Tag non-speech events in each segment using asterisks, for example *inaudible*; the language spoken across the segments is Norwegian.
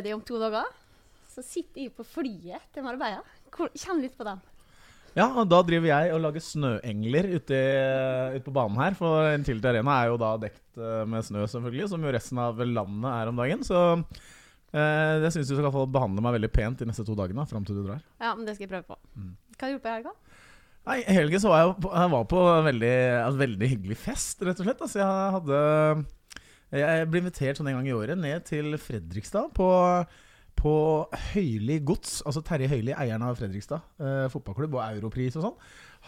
arbeidsledige om to dager. Så sitter jeg på flyet til Marbella. Kjenn litt på den. Ja, og da driver jeg og lager snøengler ute, i- ute på banen her. For en Tilty Arena er jo da dekt eh, med snø, selvfølgelig, som jo resten av landet er om dagen. Så eh, det syns du skal få behandle meg veldig pent de neste to dagene. Fram til du drar. Ja, men det skal jeg prøve på. Mm. Hva gjorde du på i helga? Nei, I helgen så var jeg, på, jeg var på en veldig, en veldig hyggelig fest, rett og slett. Altså, jeg hadde Jeg ble invitert sånn en gang i året ned til Fredrikstad på, på Høyli Gods. Altså Terje Høyli, eieren av Fredrikstad eh, fotballklubb og Europris og sånn.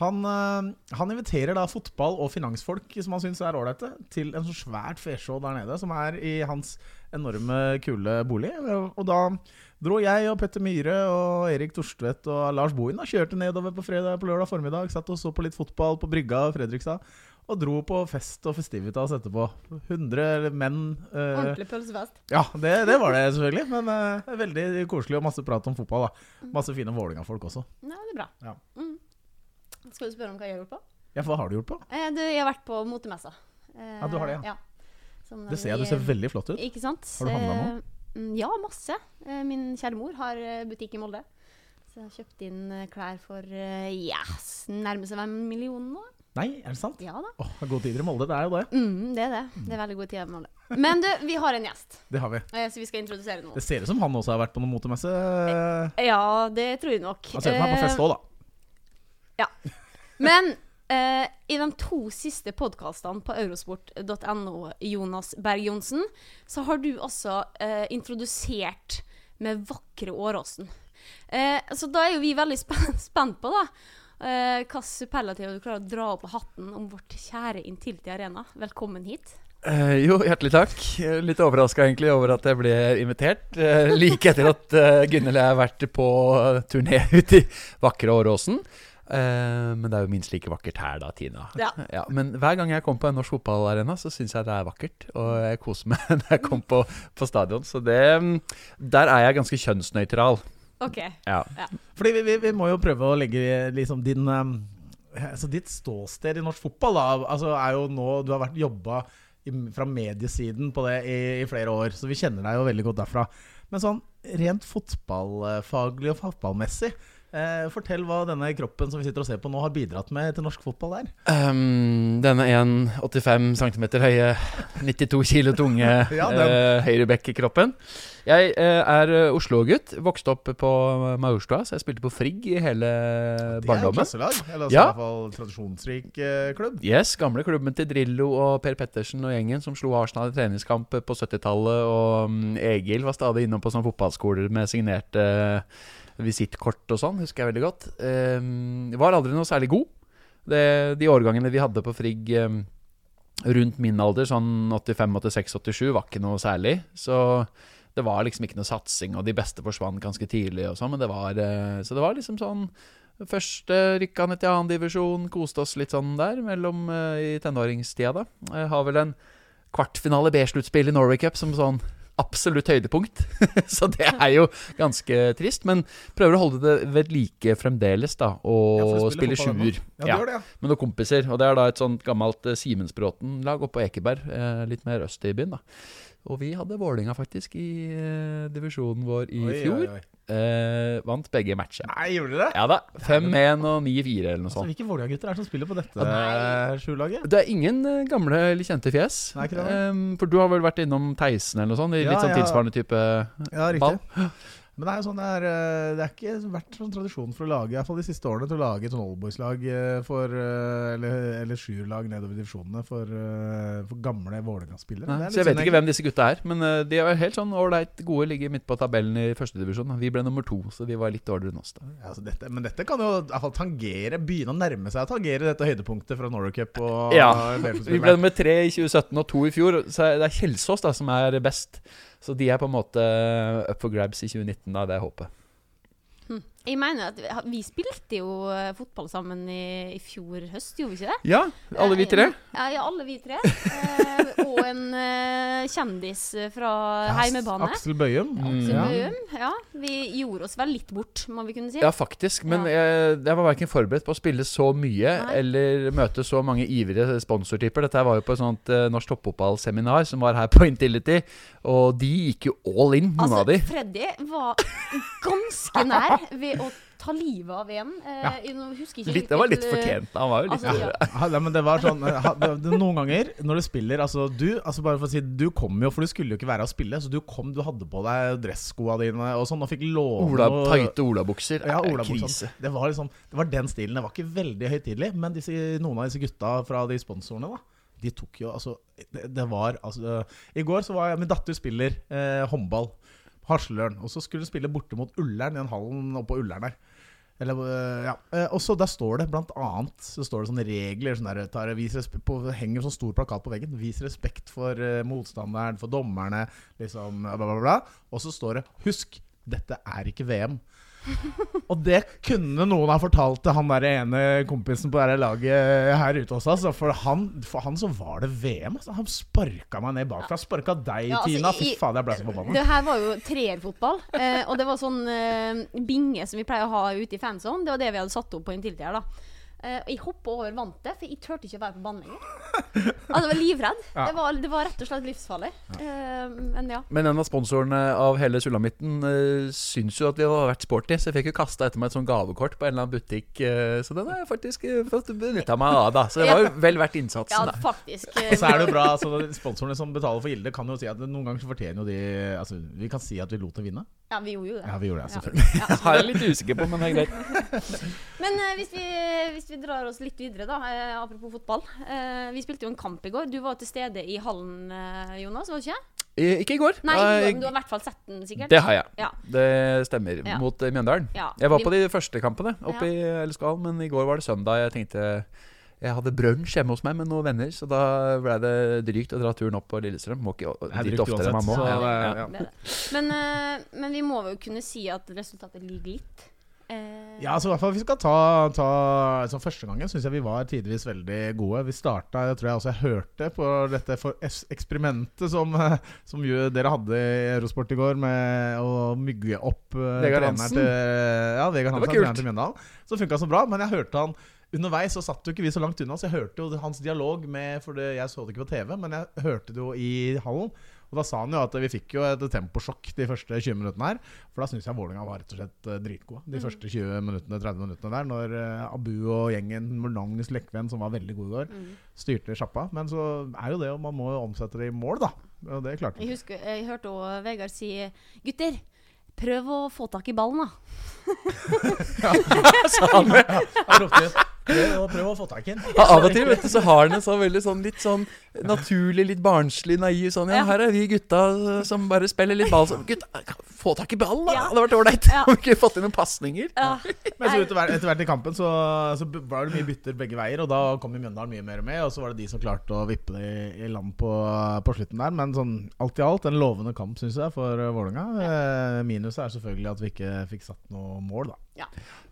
Han, eh, han inviterer da fotball- og finansfolk som han syns er ålreite, til en sånn svært fesjå der nede, som er i hans enorme, kule bolig. Og da dro jeg og Petter Myhre og Erik Torstvedt og Lars Bohin da, kjørte nedover på, fredag, på lørdag formiddag, satt og så på litt fotball på brygga Fredrikstad. Og dro på fest og festivitas etterpå. 100 menn. eh, Ordentlig pølsefest. ja, det, det var det selvfølgelig. Men eh, veldig koselig og masse prat om fotball. da Masse fine Vålerenga-folk også. Ja, det er bra. Ja. Mm. Skal du spørre om hva jeg har gjort på? Ja, Hva har du gjort på? Eh, du, jeg har vært på motemessa. Eh, Ja, du har det, ja. Som Det ser jeg, du ser veldig flott ut. Ikke sant? Har du handlet noe? Eh, mm, Ja, masse. Eh, Min kjære mor har butikk i Molde. Så jeg har kjøpt inn klær for yes, nærmer seg en million nå. Nei, er det sant? Ja da. Åh, Gode tider i Molde, det er jo det. Mm, det er det. Det er veldig gode tider i Molde. Men du, vi har en gjest, Det har vi. eh, så vi skal introdusere noen. Det ser ut som han også har vært på noen motemesse. Ja, det tror jeg nok. Han ser ut som han er på fest Eh, òg, da. Men eh, i de to siste podkastene på eurosport.no, Jonas Berg-Johnsen, så har du også eh, introdusert med vakre Åråsen. Eh, så da er jo vi veldig spen spent på, da. Eh, Hvilke superlativer du klarer å dra opp av hatten om vårt kjære Intility Arena. Velkommen hit. Uh, jo, hjertelig takk. Litt overraska egentlig over at jeg ble invitert. Uh, like etter at uh, Gunhild og jeg har vært på turné ute i vakre Åråsen. Uh, men det er jo minst like vakkert her, da, Tina. Ja. men hver gang jeg kommer på en norsk fotballarena, så syns jeg det er vakkert. Og jeg koser meg *laughs* når jeg kommer på, på stadion. Så det mm, Der er jeg ganske kjønnsnøytral. OK. Ja. Fordi vi, vi, vi må jo prøve å legge liksom din um, altså Ditt ståsted i norsk fotball da, altså er jo nå Du har vært jobba fra mediesiden på det i, i flere år, så vi kjenner deg jo veldig godt derfra. Men sånn rent fotballfaglig og fotballmessig, eh, fortell hva denne kroppen som vi sitter og ser på nå, har bidratt med til norsk fotball der. Um, denne 1,85 cm høye, 92 kilo tunge *laughs* Ja, eh, høyrebekk-kroppen. Jeg eh, er uh, Oslo-gutt. Vokste opp på Maurstua, så jeg spilte på Frigg i hele Det er barndommen. klasselag, eller altså Ja. i hvert fall tradisjonsrik eh, klubb. Yes, gamle klubben til Drillo og Per Pettersen og gjengen som slo Arsenal i treningskamp på 70-tallet. Og um, Egil var stadig innom på sånne fotballskoler med signerte uh, visittkort og sånn, husker jeg veldig godt. Um, var aldri noe særlig god. Det, de årgangene vi hadde på Frigg um, rundt min alder, sånn 85, 86, 87, var ikke noe særlig. Så det var liksom ikke noe satsing, og de beste forsvant ganske tidlig og sånn, men det var uh, Så det var liksom sånn Første rykka ned til annen divisjon, koste oss litt sånn der mellom eh, i tenåringstida, da. Jeg har vel en kvartfinale B-sluttspill i Norway Cup som sånn absolutt høydepunkt. *laughs* så det er jo ganske trist, men prøver å holde det ved like fremdeles, da. Og Ja, spille sjuer. Ja, ja. Med noen kompiser. Og det er da et sånt gammelt eh, Simensbråten-lag oppe på Ekeberg, eh, litt mer øst i byen, da. Og vi hadde Vålinga faktisk i eh, divisjonen vår i Oi, fjor. oi, oi. Eh, vant begge matcher. Nei, gjorde dere det? Ja da. 5-1 og 9-4 eller noe Altså, sånt. hvilke Vålerenga-gutter er det som spiller på dette eh, sjulaget? Det er ingen eh, gamle eller kjente fjes. Nei, ikke det? Ehm, for du har vel vært innom Theisen eller noe sånt? I Ja, litt sånn ja. tilsvarende type Ja, riktig. ball? Men det er jo sånn det er eh, Det er ikke vært sånn tradisjon for å lage, i hvert fall de siste årene, til å lage et sånn oldboys-lag eller for eh, Eller, eller sjuerlag nedover divisjonene for, eh, for gamle Vålerenga-spillere. Er så jeg vet synd, ikke hvem disse gutta er, men eh, de er helt sånn ålreit gode. Ligger midt på tabellen i førstedivisjon. Vi ble nummer to, så de var litt dårligere enn oss. da Ja, altså dette, men dette kan jo i hvert fall tangere Begynne å nærme seg å tangere dette høydepunktet fra Norway Cup. Og Ja, Vi ble nummer tre i 2017 og to i fjor, så det er Kjelsås da som er best. Så de er på en måte up for grabs i 2019, da. Det er håpet. Jeg mener at vi- spilte jo eh, fotball sammen i, i fjor høst, gjorde vi ikke det? Ja, alle vi tre. Ja, ja alle vi tre. Eh, og en eh, kjendis fra heimebane. Aksel Bøyum. Aksel Ja. Bøum. Ja, vi gjorde oss vel litt bort, må vi kunne si. Ja, faktisk. Men Ja. jeg, jeg var verken forberedt på å spille så mye Nei. eller møte så mange ivrige sponsortyper. Dette var jo på et sånt uh, norsk toppfotballseminar som var her på Intility, og de gikk jo all in, noen Altså, av de. Freddy var ganske nær ved å ta livet av en. Eh, Ja. ikke Litt, det var litt eh, fortjent. Han var jo litt Altså, ja. *laughs* Ja, men det var sånn eh, Noen ganger når du spiller Altså du altså bare for å si Du kom jo, for du skulle jo ikke være å spille. Så du kom, du hadde på deg dresskoa dine og sånn, og fikk låne Ola, Tighte olabukser. Ja, er krise. Det var liksom Det var den stilen. Det var ikke veldig høytidelig, men disse, noen av disse gutta fra de sponsorene, da de tok jo altså Det, det var altså I går så var jeg Min datter spiller eh, håndball. Hasleløren. Og så skulle hun spille borte mot Ullern, i den hallen oppå Ullern der. Eller, øh, ja. Eh, Og så Der står det blant annet Så står det sånne regler. Sånn der, tar, på, henger sånn stor plakat på veggen. Vis respekt for uh, motstanderen, for dommerne, liksom bla, bla, bla. Og så står det Husk, dette er ikke VM. *laughs* Og det kunne noen ha fortalt til han der ene kompisen på det laget her ute også. Altså, for, han, for han så var det VM. Altså. Han sparka meg ned bakfra. Sparka deg, Ja, altså, Tina. Fy faen, jeg ble så forbanna. Det her var jo treerfotball, eh, og det var sånn eh, binge som vi pleier å ha ute i fanzone. Det var det vi hadde satt opp på en her, da. Eh, og jeg hoppa over vantet, for jeg turte ikke å være på banen lenger. Altså, jeg var livredd. *laughs* Ja. Det, var, det var rett og slett livsfarlig. Eh, men ja. Men en av sponsorene av hele Sulamitten uh, syns jo at vi har vært sporty, så jeg fikk jo kasta etter meg et sånt gavekort på en eller annen butikk. så den har jeg faktisk uh, fått benytta meg av, da. Så det *laughs* var jo vel verdt innsatsen. ja, faktisk. Og *laughs* så er det jo bra, altså Sponsorene som betaler for Gilde, kan jo si at noen ganger så fortjener jo de altså, Vi kan si at vi lot dem vinne. Ja, vi gjorde jo det. Ja, vi gjorde det, selvfølgelig. Ja, Jeg er litt usikker på, men det er greit. Men eh, hvis, vi, hvis vi drar oss litt videre, da, eh, apropos fotball. Eh, vi spilte jo en kamp i går. Du var til stede i hallen, eh, Jonas, var du ikke? Eh, Ikke i går. Nei, Eh, du, du har i hvert fall sett den, sikkert? Det har jeg. Ja. Det stemmer. Ja. Mot eh, Mjøndalen. Ja. Jeg var Vi- på de første kampene oppe i Elleskal, men i går var det søndag. Jeg tenkte jeg hadde brunsj hjemme hos meg med noen venner, så da ble det drygt å dra turen opp på Lillestrøm. Må ikke dit oftere enn man må. så Ja. Men, eh, men vi må jo kunne si at resultatet ligger litt. Eh, Ja, altså i hvert fall vi skal ta, ta altså, Første gangen syns jeg vi var tidvis veldig gode. Vi starta Jeg tror jeg også jeg hørte på dette for eksperimentet som, *laughs* som jo dere hadde i Eurosport i går, med å mygge opp eh, Vegard Hansen. til Ja, Vegard Hansen, treneren til Mjøndalen. Så funka så bra. Men jeg hørte han Underveis så satt jo ikke vi så langt unna, så jeg hørte jo hans dialog med For det, jeg så det ikke på TV, men jeg hørte det jo i hallen. Og da sa han jo at vi fikk jo et temposjokk de første 20 minuttene her. For da syns jeg Vålerenga var rett og slett eh, dritgode. De Mm. første 20 minuttene, 30 minuttene der. Når eh, Abu og gjengen, Magnus Lekven, som var veldig god i går, mm. styrte sjappa. Men så er jo det, og man må jo omsette det i mål, da. Og det klarte Jeg vi. husker, jeg hørte også Vegard si Gutter, prøv å få tak i ballen, da. Han ropte ut, Prøv, prøv å få tak i den. Ja, av og til vet du, så har han en sånn veldig sånn litt sånn naturlig, litt barnslig, naiv sånn Ja, her er vi gutta som bare spiller litt ball. Så, gutta, få tak i ballen, da! Ja. Det hadde vært ålreit. Ja. Om vi ikke fått inn noen pasninger. Ja. Men så etter, hvert- etter hvert i kampen så, så var det mye bytter begge veier, og da kom Mjøndalen mye mer med. Og så var det de som klarte å vippe det i, land på, på slutten der. Men sånn alt i alt en lovende kamp, syns jeg, for Vålerenga. Eh, minuset er selvfølgelig at vi ikke fikk satt noe mål, da.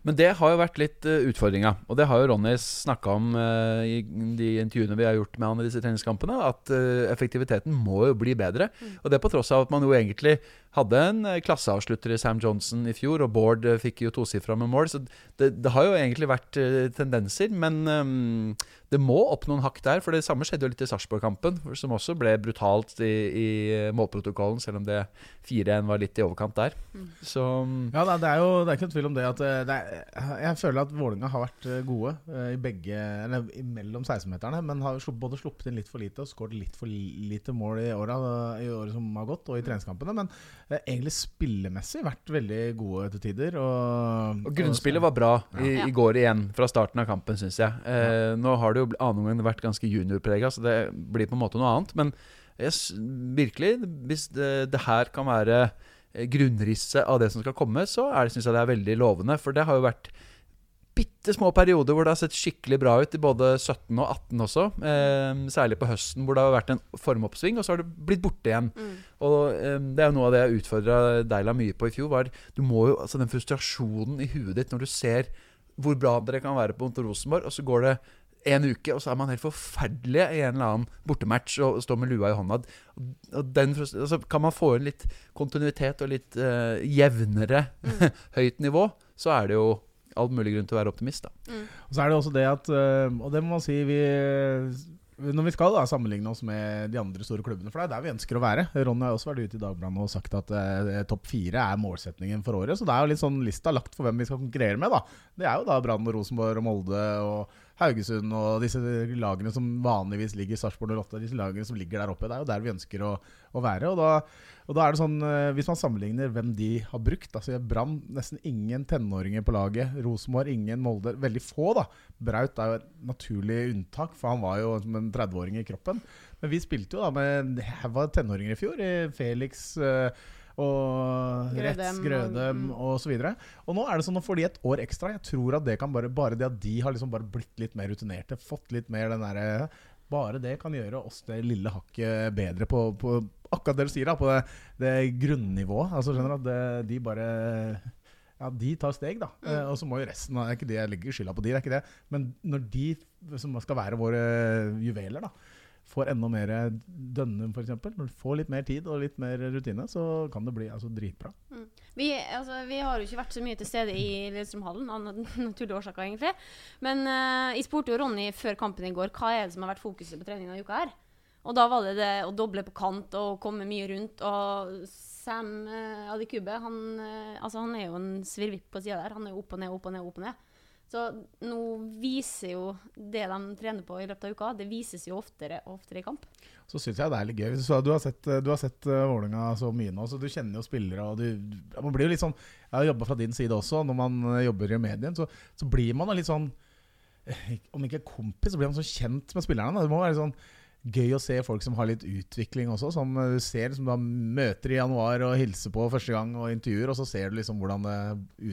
Men det har jo vært litt uh, utfordringa. Og det har jo Ronny snakka om uh, i de intervjuene vi har gjort med han i disse treningskampene. At uh, effektiviteten må jo bli bedre. Og det på tross av at man jo egentlig hadde en klasseavslutter i Sam Johnson i fjor, og Bård uh, fikk jo tosifra med mål. Så det, det har jo egentlig vært tendenser. Men um, det må opp noen hakk der. For det samme skjedde jo litt i Sarpsborg-kampen, som også ble brutalt i, i målprotokollen, selv om det 4-1 var litt i overkant der. Så mm, Ja, det, det er jo det er ikke noen tvil om det. At eh, er, jeg føler at Vålinga har vært eh, gode eh, i begge Eller mellom 16-meterne, men har både sluppet inn litt for lite og skåret litt for lite mål i, året, i året som har gått, og i treningskampene. Men egentlig spillemessig vært veldig gode til tider. Og, Og grunnspillet var bra i, i går igjen, fra starten av kampen, syns jeg. Eh, nå har det jo annen gang vært ganske juniorprega, så det blir på en måte noe annet. Men jeg, virkelig, hvis det, det her kan være grunnrisset av det som skal komme, så syns jeg det er veldig lovende. For det har jo vært bitte små perioder hvor det har sett skikkelig bra ut i både 17 og 18 også. Eh, særlig på høsten hvor det har vært en formoppsving, og så har det blitt borte igjen. Mm. Og eh, Det er jo noe av det jeg utfordra Deila mye på i fjor. var du må jo, altså Den frustrasjonen i huet ditt når du ser hvor bra dere kan være på Rosenborg, og så går det en uke, og så er man helt forferdelig i en eller annen bortematch og står med lua i hånda. Og den, altså, kan man få inn litt kontinuitet og litt uh, jevnere *laughs* høyt nivå, så er det jo all mulig grunn til å være optimist. da. Og så er det også det at øh, Og det må man si vi Når vi skal da sammenligne oss med de andre store klubbene, for det er der vi ønsker å være Ronny har også vært ute i Dagbladet og sagt at eh, topp fire er målsetningen for året. Så det er jo litt sånn lista lagt for hvem vi skal konkurrere med. da Det er jo da Brann og Rosenborg og Molde og Haugesund og disse lagene som vanligvis ligger Sarpsborg 08. Disse lagene som ligger der oppe. Det er jo der vi ønsker å, å være. Og da, og da er det sånn eh, Hvis man sammenligner hvem de har brukt Altså Brann nesten ingen tenåringer på laget. Rosenborg ingen. Molde veldig få, da. Braut er jo et naturlig unntak, for han var jo som en 30-åring i kroppen. Men vi spilte jo da med en haug tenåringer i fjor. i Felix eh, og og- Grødem mm. videre. Og nå er det sånn at får de et år ekstra. Jeg tror at det kan bare Bare det at de har liksom bare blitt litt mer rutinerte, fått litt mer den derre Bare det kan gjøre oss det lille hakket bedre på, på akkurat det du sier, da, på det, det grunnivået. Altså skjønner du at det, de bare ja, de tar steg, da. Mm. Eh, og så må jo resten det er ikke det Jeg legger skylda på de, det er ikke det. Men når de som skal være våre juveler, da får enda mer Dønnum, f.eks. Når du får litt mer tid og litt mer rutine, så kan det bli altså, dritbra. Vi, altså, vi har jo ikke vært så mye til stede i Lillestrømhallen, av *laughs* naturlige årsaker, egentlig. Men uh, jeg spurte jo Ronny før kampen i går hva er det som har vært fokuset på treninga i uka her. Og da var det det å doble på kant og komme mye rundt. Og Sam uh, Adikube, han, uh, altså, han er jo en svirvipp på sida der. Han er jo opp og ned, opp og ned, opp og ned. Så nå viser jo det de trener på i løpet av uka, det vises jo oftere og oftere i kamp. Så syns jeg det er litt gøy. Så du har sett, du sett uh, Vålerenga så mye nå, så du kjenner jo spillere. Og du, man blir jo litt sånn Jeg har jobba fra din side også. Når man eh, jobber i medien, så, så blir man da litt sånn eh, Om ikke kompis, så blir man så kjent med spillerne. Det må være sånn gøy å se folk som har litt utvikling også. Som eh, du ser som du har møter i januar og hilser på første gang og intervjuer, og så ser du liksom hvordan det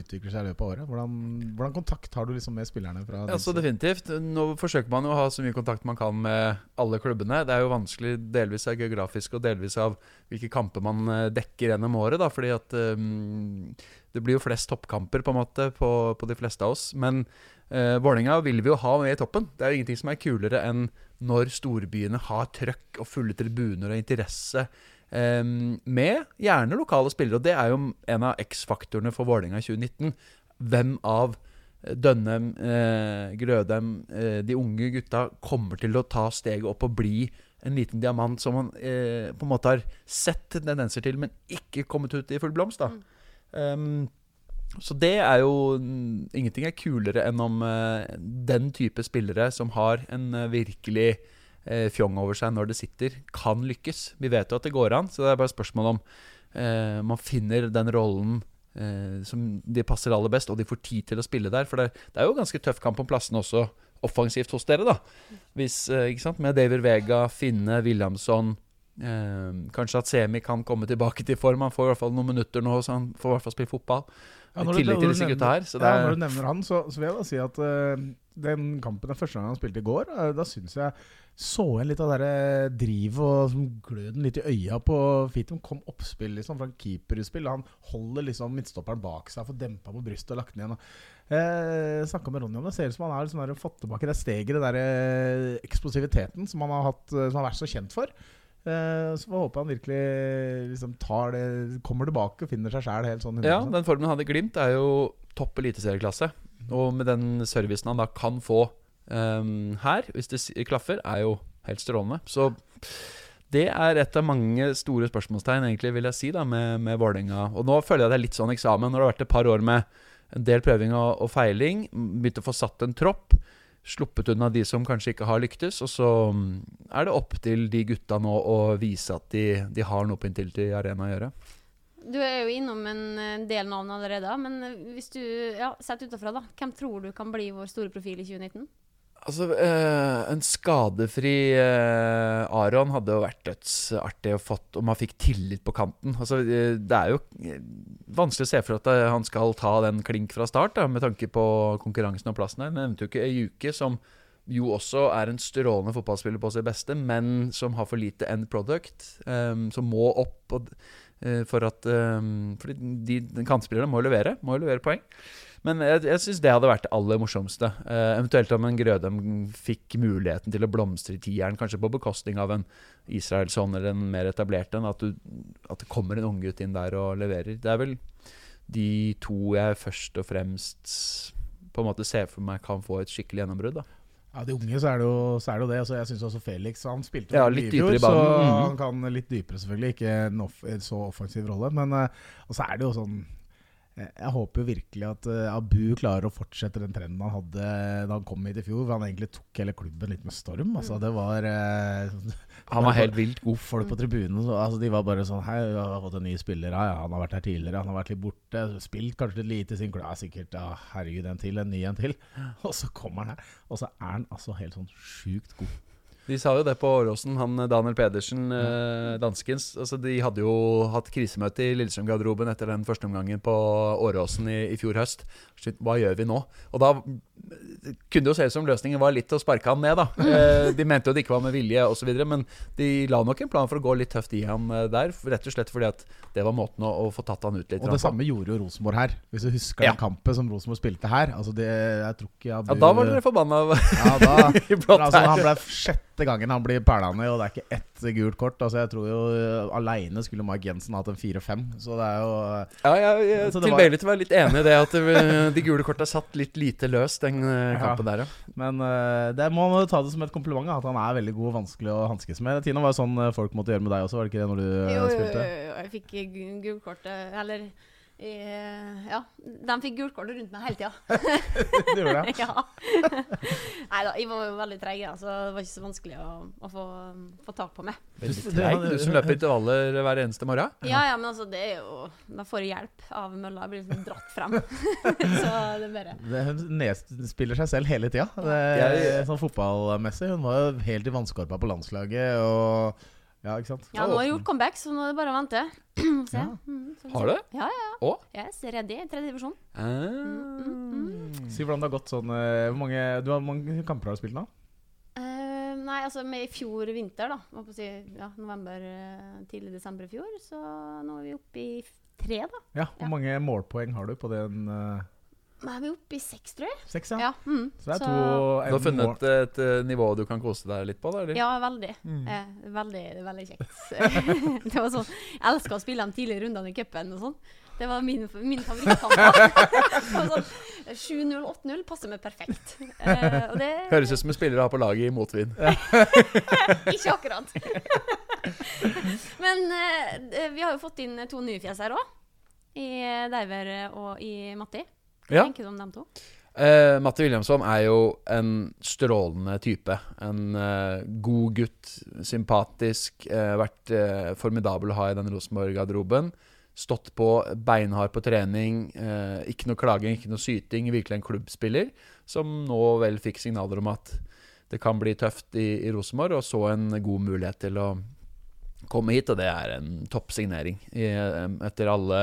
utvikler seg i løpet av året. Hvordan, hvordan kontakt har du liksom med spillerne? fra Ja, så definitivt. Nå forsøker man jo å ha så mye kontakt man kan med alle klubbene. Det er jo vanskelig delvis av geografisk og delvis av hvilke kamper man eh, dekker gjennom året. da, fordi at ehm, det blir jo flest toppkamper på en måte på, på de fleste av oss. Men eh, Vålerenga vil vi jo ha med i toppen. Det er jo ingenting som er kulere enn når storbyene har trøkk og fulle tribuner og interesse. Eh, med gjerne lokale spillere. Og det er jo en av X-faktorene for Vålerenga i 2019. Hvem av Dønnem, eh, Grødem, eh, de unge gutta kommer til å ta steget opp og bli en liten diamant som man eh, på en måte har sett tendenser til, men ikke kommet ut i full blomst. da. Um, så det er jo Ingenting er kulere enn om uh, den type spillere som har en uh, virkelig uh, fjong over seg når det sitter, kan lykkes. Vi vet jo at det går an, så det er bare spørsmål om man finner den rollen som de passer aller best, og de får tid til å spille der. For det, det er jo ganske tøff kamp om plassene også offensivt hos dere, da. Hvis, ikke sant? Med David Vega, Finne, Williamson. Eh, kanskje at Semi kan komme tilbake til form. Han får i hvert fall noen minutter nå, så han får i hvert fall spille fotball. Ja, I tillegg til disse gutta her. Ja, når du nevner han, så, så vil jeg da si at uh, den kampen, den første gangen han spilte i går, uh, da syns jeg så en litt av det drivet og som gløden litt i øya på Fitum. Kom oppspill liksom fra keeperutspill. Han holder liksom midtstopperen bak seg, får dempa på brystet og lagt den igjen. jeg snakka med Ronny om det. Ser ut som han har liksom fått tilbake det steget, den der eh, eksplosiviteten som han har, hatt, eh, som han har vært så kjent for. Eh, Så får håpe han virkelig liksom tar det kommer tilbake og finner seg sjæl helt sånn 100%. ja, den formen han i Glimt, er jo topp eliteserieklasse. Og med den servicen han da kan få um, her, hvis det klaffer, er jo helt strålende. Så det er et av mange store spørsmålstegn, egentlig, vil jeg si, da, med, med Vålerenga. Og nå føler jeg det er litt sånn eksamen. Når det har vært et par år med en del prøving og, og feiling, begynt å få satt en tropp, sluppet unna de som kanskje ikke har lyktes, og så mm, er det opp til de gutta nå å vise at de, de har noe på Intility Arena å gjøre. Du er jo innom en eh, del navn allerede, men eh, hvis du ja, sett utafra, da, hvem tror du kan bli vår store profil i 2019? Altså, eh, en skadefri eh, Aron hadde jo vært dødsartig å fått om han fikk tillit på kanten. Altså, eh, det er jo eh, vanskelig å se for at eh, han skal ta den klink fra start, da, med tanke på konkurransen og plassen her. Jeg nevnte jo ikke Ejuke, som jo også er en strålende fotballspiller på sitt beste, men som har for lite end product, eh, som må opp og, for at Fordi de, de kantspillerne må levere, må levere poeng. Men jeg, jeg syns det hadde vært det aller morsomste. Eh, eventuelt om en Grødem fikk muligheten til å blomstre i tieren, kanskje på bekostning av en Israelsson eller en mer etablert en. At, at det kommer en unggutt inn der og leverer. Det er vel de to jeg først og fremst på en måte ser for meg kan få et skikkelig gjennombrudd. da Ja, De unge så er det jo, så er det jo det. Altså, jeg syns også Felix Han spilte Ja, litt dypere i banen. Så Mhm. han kan litt dypere, selvfølgelig. Ikke en off, så offensiv rolle. Men uh, så er det jo sånn jeg håper jo virkelig at eh, Abu klarer å fortsette den trenden han hadde da han kom hit i fjor. For han egentlig tok hele klubben litt med storm. Altså, det var eh, Han var helt vilt god. Folk på tribunen så, altså, De var bare sånn Hei, vi har fått en ny spiller. Ja, ja, han har vært her tidligere. Han har vært litt borte. Spilt kanskje litt lite i sin klubb. Ja, sikkert. Ja, herregud, en til. En ny en til. *laughs* Og så kommer han her. Og så er han altså helt sånn sjukt god. De sa jo det på Åråsen, han Daniel Pedersen, eh, danskens. Altså, de hadde jo hatt krisemøte i Lillestrøm-garderoben etter den første omgangen på Åråsen i, i fjor høst. Hva gjør vi nå? Og da eh, kunne det jo se ut som løsningen var litt å sparke han ned, da. Eh, de mente jo det ikke var med vilje osv., men de la nok en plan for å gå litt tøft i ham eh, der. Rett og slett fordi at det var måten å, å få tatt han ut litt. Og det samme gjorde jo Rosenborg her. Hvis du husker Ja. den kampen som Rosenborg spilte her. Altså det, jeg tror ikke Abu Ja, da var dere forbanna Ja, da *laughs* altså. Han ble sjette gangen han blir pæla ned, og det er ikke ett gult kort. Altså Jeg tror jo uh, aleine skulle Mark Jensen hatt en fire-fem. Så det er jo uh, Ja, jeg, jeg er tilbøyelig til å være litt enig i det at de gule korta satt litt lite løst den kampen Ja. der, ja. Men uh, det må man jo ta det som et kompliment, at han er veldig god og vanskelig å hanskes med. Tina var jo sånn folk måtte gjøre med deg også, var det ikke det når du jo, spilte? jo, jo, jo, jeg fikk gu- gult kort, eh, eller eh, Ja, de fikk gult kort rundt meg hele tida. *laughs* det gjorde det? *laughs* ja. *laughs* Nei da, jeg var jo veldig treig, ja, så det var ikke så vanskelig å, å få, få tak på meg. Du, det- Du som løper intervaller hver eneste morgen. Ja, ja, men altså, det er jo Da får jeg hjelp av mølla. Jeg blir liksom dratt frem. så det er bare Det, hun nedspiller seg selv hele tida. Sånn fotballmessig. Hun var jo helt i vannskorpa på landslaget. Og Ja, ikke sant? Ja, nå har jeg gjort comeback, så nå er det bare å vente. *clears throat* Se. Ja. Mm, så Har du Ja, Ja, ja. Og? Yes, ready. Tredje divisjon. Ah. Si hvordan det har gått sånn Hvor mange, du har, mange kamper har du spilt nå? Uh, nei, altså med i fjor vinter, da. Må på si, ja, november, eh, tidlig desember i fjor. Så nå er vi oppe i tre, da. Ja, Hvor Ja. mange målpoeng har du på den? Nå er vi oppe i seks, tror jeg. seks, ja. Ja. mm. Så det er to Du har funnet et, et eh, nivå du kan kose deg litt på? Da, eller? Ja, veldig. Mm. Eh, veldig, veldig kjekt. *laughs* det var sånn, Jeg elska å spille de tidlige rundene i cupen og sånn. Det var min, min favorittkamp. *laughs* Det var sånn, 7-0, 8-0 passer meg perfekt. Eh, og det Høres ut som en spiller har ha på laget i motvind. *laughs* Ikke akkurat. Men eh, vi har jo fått inn to nye fjes her òg. I Deiver og i Matti. Hva Ja. tenker du om dem to? Uh, Matti Williamson er jo en strålende type. En uh, god gutt. Sympatisk. Uh, vært eh, formidabel å ha i den Rosenborg-garderoben. Stått på beinhard på trening. eh, ikke noe klaging, ikke noe syting. Virkelig en klubbspiller som nå vel fikk signaler om at det kan bli tøft i, i Rosenborg, og så en god mulighet til å komme hit, og det er en toppsignering i, eh, etter alle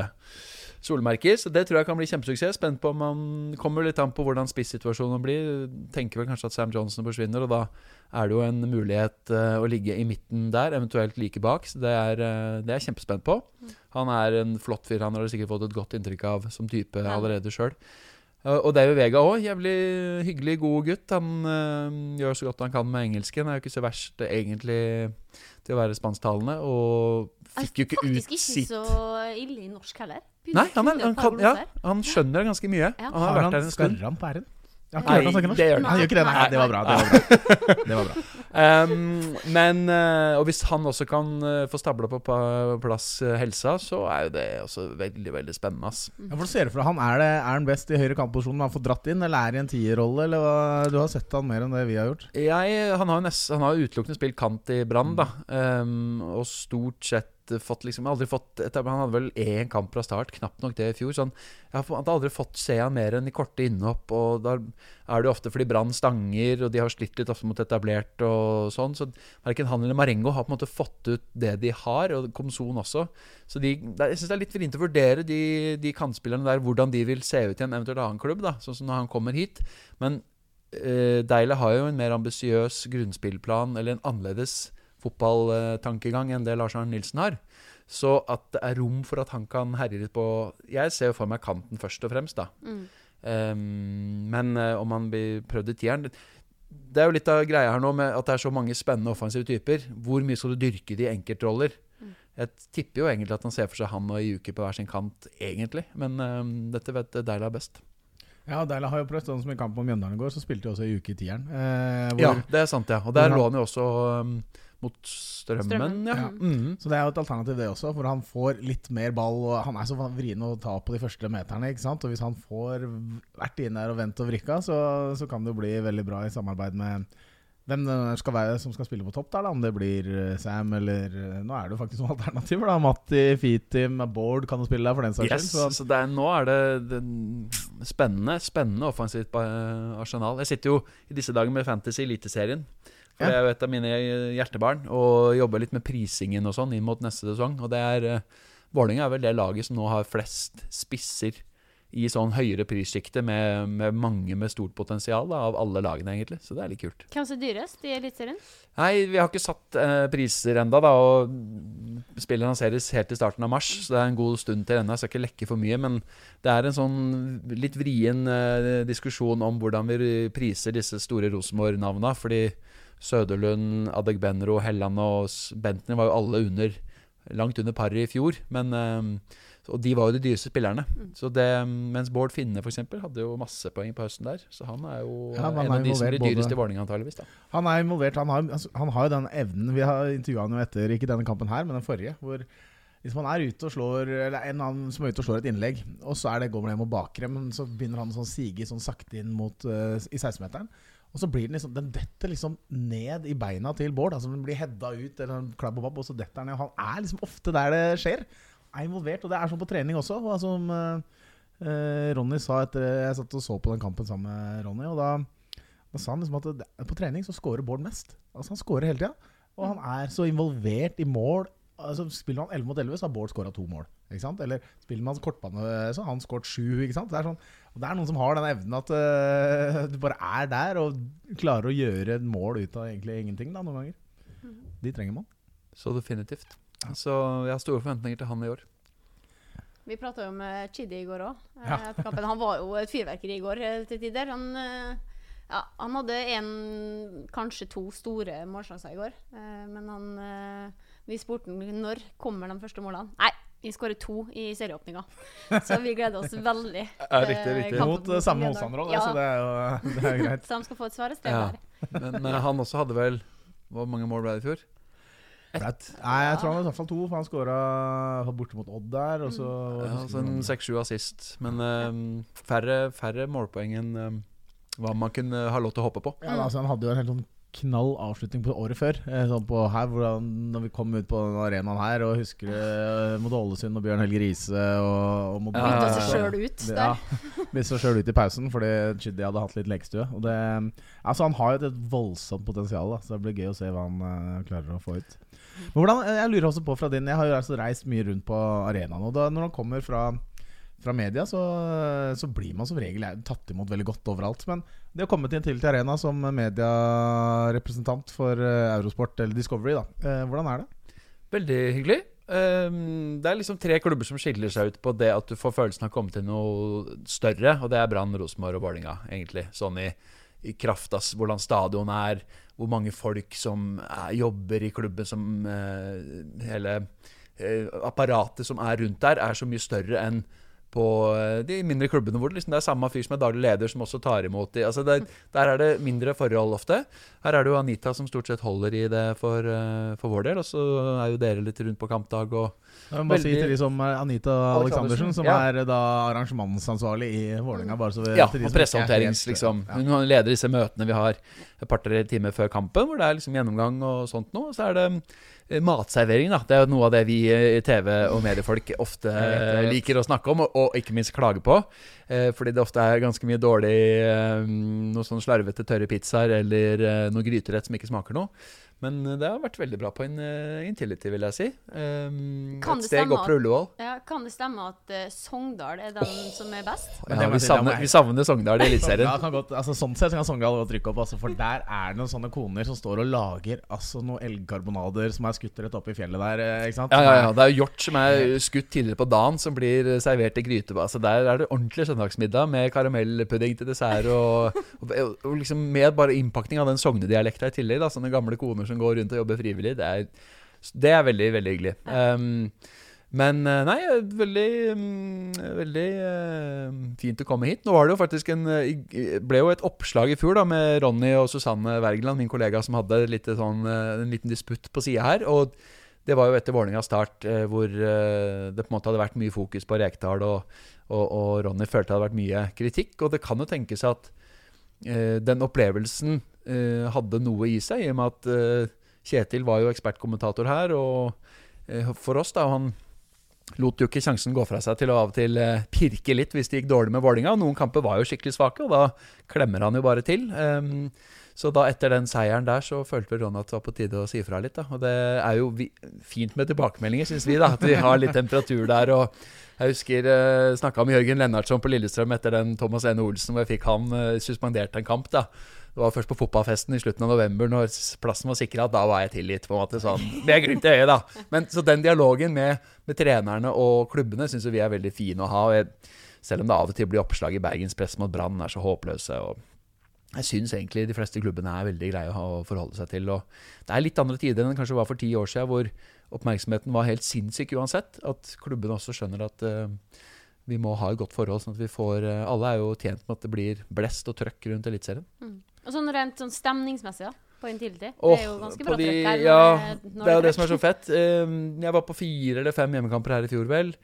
solmerker. Så det tror jeg kan bli kjempesuksess. Spent på om han kommer litt an på hvordan spissituasjonen blir. Tenker vel kanskje at Sam Johnson forsvinner, og da er det jo en mulighet eh, å ligge i midten der, eventuelt like bak. Så det er, eh, det er jeg kjempespent på. Han er en flott fyr, han har sikkert fått et godt inntrykk av som type Ja. allerede sjøl. Og David Vega òg. Jævlig hyggelig, god gutt. Han øh, gjør så godt han kan med engelsken. Er jo ikke så verst eh, egentlig til å være spansktalende. Og fikk jo ikke ut sitt Faktisk ikke så ille i norsk heller. Nei, han, er, han, kan, ja, han skjønner ganske mye. Ja. Han har vært der en stund. Skarrer han på r-en? Jeg har ikke Nei, han snakke norsk. det gjør han Han gjør ikke det, nei. Det var bra. Det var bra. Det var bra. *laughs* Um, men eh, Og hvis han også kan eh, få stabla på plass eh, helsa, så er jo det også veldig, veldig spennende. Ass. Ja, for du ser det for han, Er det er han best i høyre kantposisjon? når han får dratt inn, eller er det i en tierrolle? Eller hva? Du har sett han mer enn det vi har gjort. Jeg, han har jo utelukkende spilt kant i Brann, da. Um, og stort sett fått liksom aldri fått Han hadde vel én kamp fra start, knapt nok det i fjor. Så han, jeg måte aldri fått se han mer enn i korte innhopp. Og da er det jo ofte fordi Brann stanger, og de har slitt litt ofte mot etablert og sånn. Så verken han eller Marengo har på en måte fått ut det de har, og Komson også. Så de, jeg syns det er litt vrient å vurdere de, de kantspillerne der, hvordan de vil se ut i en eventuelt annen klubb, da, sånn som når han kommer hit. Men uh, Deile har jo en mer ambisiøs grunnspillplan, eller en annerledes fotballtankegang enn det Lars Arne Nilsen har. Så at det er rom for at han kan herje litt på Jeg ser jo for meg kanten først og fremst, da. Mm. Um, men eh, om han blir prøvd i tieren Det er jo litt av greia her nå med at det er så mange spennende offensive typer. Hvor mye skal du dyrke de enkeltroller? Mm. Jeg tipper jo egentlig at han ser for seg han og Yuki på hver sin kant, egentlig. Men um, dette vet Deila best. Ja, Deila har jo prøvd, sånn som i kampen om Mjøndalen i går, så spilte de også i uke i tieren. Eh, hvor, Ja, det er sant, ja. Og der lå han jo også um, mot Strømmen. Strømmen. Ja. Ja. Mhm. Så det er jo et alternativ, det også, For han får litt mer ball. Og han er så vrien å ta på de første meterne. ikke sant? Og hvis han får vært inne der og vendt og vrikka, så, så kan det jo bli veldig bra i samarbeid med hvem det skal være som skal spille på topp der, da. Om det blir eh, Sam eller eh, Nå er det jo faktisk noen *laughs* alternativer, da. Matti, Fiti, Bård kan jo spille der for den saks Yes, skyld. så det er, nå er det, det spennende Spennende offensivt eh, arsenal. Jeg sitter jo i disse dager med Fantasy Eliteserien. For. Det er jo et av mine hjertebarn. Og jobber litt med prisingen og sånn inn mot neste sesong. Og det er uh, Vålerenga er vel det laget som nå har flest spisser i sånn høyere prissjikte, med, med mange med stort potensial da, av alle lagene, egentlig. Så det er litt kult. Hvem som er dyrest i Eliteserien? Nei, vi har ikke satt eh, priser enda da, og spillet lanseres helt i starten av mars, så det er en god stund til ennå. Jeg skal ikke lekke for mye, men det er en sånn litt vrien eh, diskusjon om hvordan vi priser disse store Rosenborg-navna, fordi Søderlund, Adegbenro, Helland og Bentner var jo alle under langt under paret i fjor, men eh, og de var jo de dyreste spillerne. Så det, mens Bård Finne for eksempel, hadde jo masse poeng på høsten der. Så han er jo Ja, han en er av de som blir både- dyrest i Vålerenga, antageligvis. da Han er involvert. Han har, altså, han har jo den evnen Vi har intervjua han jo etter, ikke denne kampen her, men den forrige. Hvor hvis man er ute og slår Eller en annen som er ute og slår et innlegg, og så er det går man hjem og bakrem, men så begynner han sånn sige sånn sakte inn mot uh, i 16-meteren. Og så blir den liksom Den detter liksom ned i beina til Bård. Altså Den blir hedda ut, eller klabb og babb, og så detter den ned. Han er liksom ofte der det skjer. Er involvert, og det er sånn på trening også. Og som eh, eh, Ronny sa etter Jeg satt og så på den kampen sammen med Ronny, og da da sa han liksom at det, på trening så scorer Bård mest. Altså Han scorer hele tida. Og han er så involvert i mål. Altså Spiller man 11 mot 11, så har Bård scora to mål. Ikke sant? Eller spiller man kortbane, så har han skåret sju. Ikke sant? Det er, sånn, og det er noen som har den evnen at uh, du bare er der og klarer å gjøre et mål ut av egentlig ingenting. da, noen ganger. De trenger man. Så definitivt. Så jeg har store forventninger til han i år. Vi prata jo med Chidi i går òg. Ja. Han var jo et fyrverkeri i går eh, til tider. Han, eh, ja, han hadde en, kanskje to store målsjanser i går. Eh, Men han eh, Vi spurte han når kommer de første målene. Nei, vi skårer to i serieåpninga. Så vi gleder oss veldig. *laughs* Ja, riktig, riktig. Mot øh, samme motstander òg, Ja, så det er jo *laughs* det er greit. så de skal få et svarested Ja. der. Men eh, han også hadde vel Hvor mange mål ble det i fjor? Et. Nei, jeg tror han hadde i hvert fall to, for han skåra borte mot Odd der. Og så Ja, altså en seks-sju assist. Men eh, færre, færre målpoeng enn eh, hva man kunne ha lov til å håpe på. Ja, altså, han hadde jo en helt sånn knall avslutning på året før. Eh, sånn på her, hvordan, når vi kom ut på den arenaen her og husker det eh, mot Ålesund og Bjørn Helge Riise og, og mot Ja, Bytta seg sjøl ut der. Ja, Bytte seg sjøl ut i pausen fordi Chiddy hadde hatt litt lekestue. Og det, altså han har jo et voldsomt potensial, da, så det blir gøy å se hva han eh, klarer å få ut. Men hvordan, Jeg lurer også på fra din Jeg har jo altså reist mye rundt på arenaen. Og da, når han kommer fra, fra media, så, så blir man som regel tatt imot veldig godt overalt. Men det å komme til en til til arena som medierepresentant for eh, Eurosport eller Discovery, da, eh, hvordan er det? Veldig hyggelig. Ehm, det er liksom tre klubber som skiller seg ut på det at du får følelsen av å komme til noe større, og det er Brann, Rosenborg og Vålerenga, egentlig. Sånn i, i kraft av hvordan stadion er, hvor mange folk som er, jobber i klubben, som eh, hele eh, apparatet som er rundt der, er så mye større enn på eh, de mindre klubbene hvor det, liksom, det er samme fyr som er daglig leder, som også tar imot de. Altså det, der er det mindre forhold ofte. Her er det jo Anita som stort sett holder i det for, eh, for vår del, og så er jo dere litt rundt på kampdag og Jeg må bare si til de som er Anita Aleksandersen, som ja. er da arrangementsansvarlig i Vålerenga. Ja, og er pressehåndterings, liksom. Hun leder disse møtene vi har et par-tre timer før kampen, hvor det er liksom gjennomgang og sånt noe. Så er det eh, matservering, da. Det er jo noe av det vi i TV og mediefolk ofte vet. liker å snakke om, og, ikke minst klage på. Eh, fordi det ofte er ganske mye dårlig eh, Noe sånn slarvete tørre pizzaer eller eh, noe gryterett som ikke smaker noe. Men eh, det har vært veldig bra på en eh, Intility, vil jeg si. Kan et steg opp fra Ullevål. Kan det stemme at uh, Sogndal er den som er best? Ja, vi, savner, vi savner Sogndal i *laughs* Eliteserien. Ja, godt, altså, sånn sett kan Sogndal godt rykke opp, altså, for der er det noen sånne koner som står og lager altså, noen elgkarbonader som er skutt rett opp i fjellet der. eh, Ikke sant? Ja, ja, ja. Det er jo hjort som er skutt tidligere på dagen, som blir servert i gryte. Altså, der er det ordentlig søndagsmiddag med karamellpudding til dessert. Og, og, og liksom med bare innpakning av den sognedialekta i tillegg. Da, sånne gamle koner som går rundt og jobber frivillig. Det er, det er veldig, veldig hyggelig. Um, men eh, nei, veldig, mm, veldig eh, fint å komme hit. Nå var det jo faktisk en eh, ble jo et oppslag i fjor da med Ronny og Susanne Wergeland, min kollega, som hadde sånn, eh, en liten disputt på sida her. Og det var jo etter Vålerengas start, eh, hvor eh, det på en måte hadde vært mye fokus på Rekdal, og, og, og Ronny følte det hadde vært mye kritikk. Og det kan jo tenkes at eh, den opplevelsen eh, hadde noe i seg, i og med at eh, Kjetil var jo ekspertkommentator her, og eh, for oss, da, og han lot jo ikke sjansen gå fra seg til å av og til eh, pirke litt hvis det gikk dårlig med Vålinga. Noen kamper var jo skikkelig svake, og da klemmer han jo bare til. Ehm, så da etter den seieren der, så følte vel Ronny at det var på tide å si ifra litt. da. Og det er jo fint med tilbakemeldinger, syns vi, da. At vi har litt temperatur der. og jeg husker eh, snakka med Jørgen Lennartson på Lillestrøm etter den Thomas Ene Olsen, hvor jeg fikk han eh, suspendert en kamp. da. Det var først på fotballfesten i slutten av november, når plassen var sikra. Da var jeg tilgitt, på en måte. sånn, Med glimt i øyet, da. Men Så den dialogen med, med trenerne og klubbene syns vi er veldig fin å ha. jeg, Selv om det av og til blir oppslag i Bergenspress om at Brann er så håpløse. og jeg syns egentlig de fleste klubbene er veldig greie å forholde seg til. og Det er litt andre tider enn det kanskje var for ti år siden, hvor oppmerksomheten var helt sinnssyk uansett. At klubbene også skjønner at uh, vi må ha et godt forhold. sånn at vi får, uh, Alle er jo tjent med at det blir blest og trøkk rundt Eliteserien. Og sånn rent sånn stemningsmessig, da, på Intility. Åh, det er jo ganske bra de- trøkk her. ja, når Det er jo det som er så fett. Eh, Jeg var på fire eller fem hjemmekamper her i fjor, vel.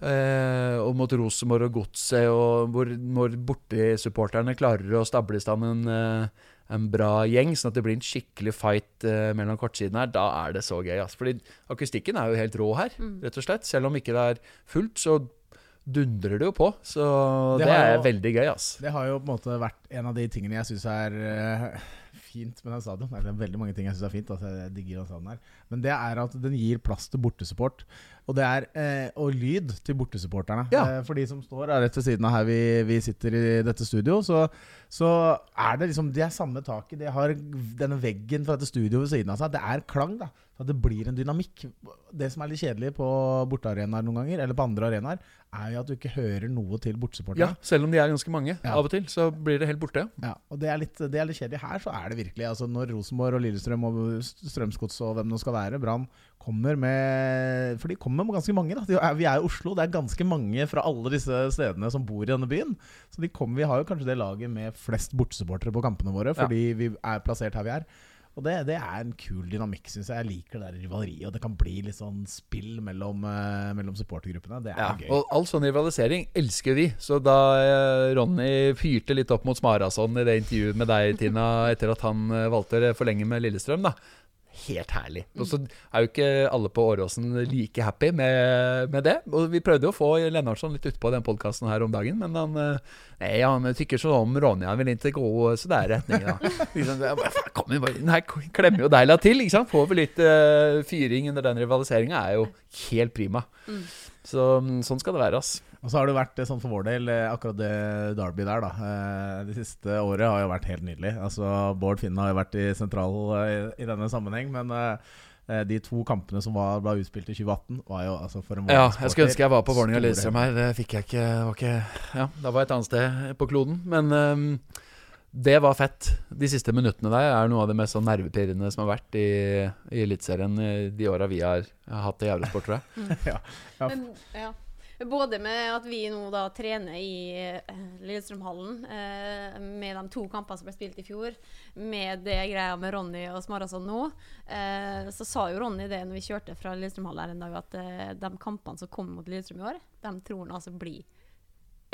Uh, og mot Rosenborg og Godset, og hvor når bortesupporterne klarer å stable i stand en, eh, en bra gjeng, sånn at det blir en skikkelig fight uh, mellom kortsidene her, da er det så gøy. Altså. Fordi akustikken er jo helt rå her, Mm. rett og slett. Selv om ikke det er fullt, så dundrer det jo på. Så Det det, er jo- veldig gøy, ass. Det har jo på en måte vært en av de tingene jeg syns er uh, fint med den stadion. Det er veldig mange ting jeg syns er fint. Altså, jeg digger den stadion her. Men det er at den gir plass til bortesupport. Og det er eh, og lyd til bortesupporterne. Ja. Eh, for de som står rett ved siden av her vi, vi sitter i dette studio, så, så er det liksom De er samme taket. De har denne veggen fra dette studioet ved siden av seg. Det er klang, da. Så det blir en dynamikk. Det som er litt kjedelig på bortearenaer noen ganger, eller på andre arenaer, er jo at du ikke hører noe til bortesupporterne. Ja, selv om de er ganske mange Ja. av og til, så blir det helt borte. Ja, og det er, litt, det er litt kjedelig. Her så er det virkelig altså Når Rosenborg og Lillestrøm og Strømsgods og hvem det skal være, Brann, kommer med For de kommer med ganske mange. da Vi er i Oslo, det er ganske mange fra alle disse stedene som bor i denne byen. Så de kommer, vi har jo kanskje det laget med flest bortesupportere på kampene våre, Ja. fordi vi er plassert her vi er. Og det, det er en kul dynamikk, syns jeg. Jeg liker det der rivaleriet. Og det kan bli litt sånn spill mellom, eh, mellom supportergruppene. Det er Ja, gøy. og all sånn rivalisering elsker vi. Så da eh, Ronny fyrte litt opp mot Smarason i det intervjuet med deg, Tina, etter at han eh, valgte å forlenge med Lillestrøm, da. Helt herlig. Og så er jo ikke alle på Åråsen like happy med, med det. Og vi prøvde jo å få Lennartson litt utpå den podkasten her om dagen, men han eh, Nei, han tykker sånn om Ronja, Han vil ikke gå så der retning, da. *laughs* Liksom, Kom igjen, den her klemmer jo Deila til, ikke sant? Får vi litt uh, fyring under den rivaliseringa, er jo helt prima. Så mm, sånn skal det være, ass. Og så har det vært eh, sånn for vår del, eh, akkurat det Derby der, da. eh, Det siste året har jo vært helt nydelig. Altså Bård Finne har jo vært i sentral i, i denne sammenheng, men de to kampene som var, ble utspilt i 2018, var jo altså for en Ja, jeg skulle ønske jeg var på Vålerenga Lillestrøm her. Det fikk jeg ikke. det Var ikke ja, da var jeg et annet sted på kloden. Men um, det var fett. De siste minuttene der er noe av det mest sånn nervepirrende som har vært i, i Eliteserien i de åra vi har, har hatt i Eurosport, tror jeg. *laughs* Ja. Ja. Men, ja. Både med at vi nå da trener i eh, Lillestrømhallen, eh, med de to kampene som ble spilt i fjor, med det greia med Ronny og Smarason nå, eh, så sa jo Ronny det når vi kjørte fra Lillestrømhallen en dag, at eh, de kampene som kommer mot Lillestrøm i år, de tror han altså blir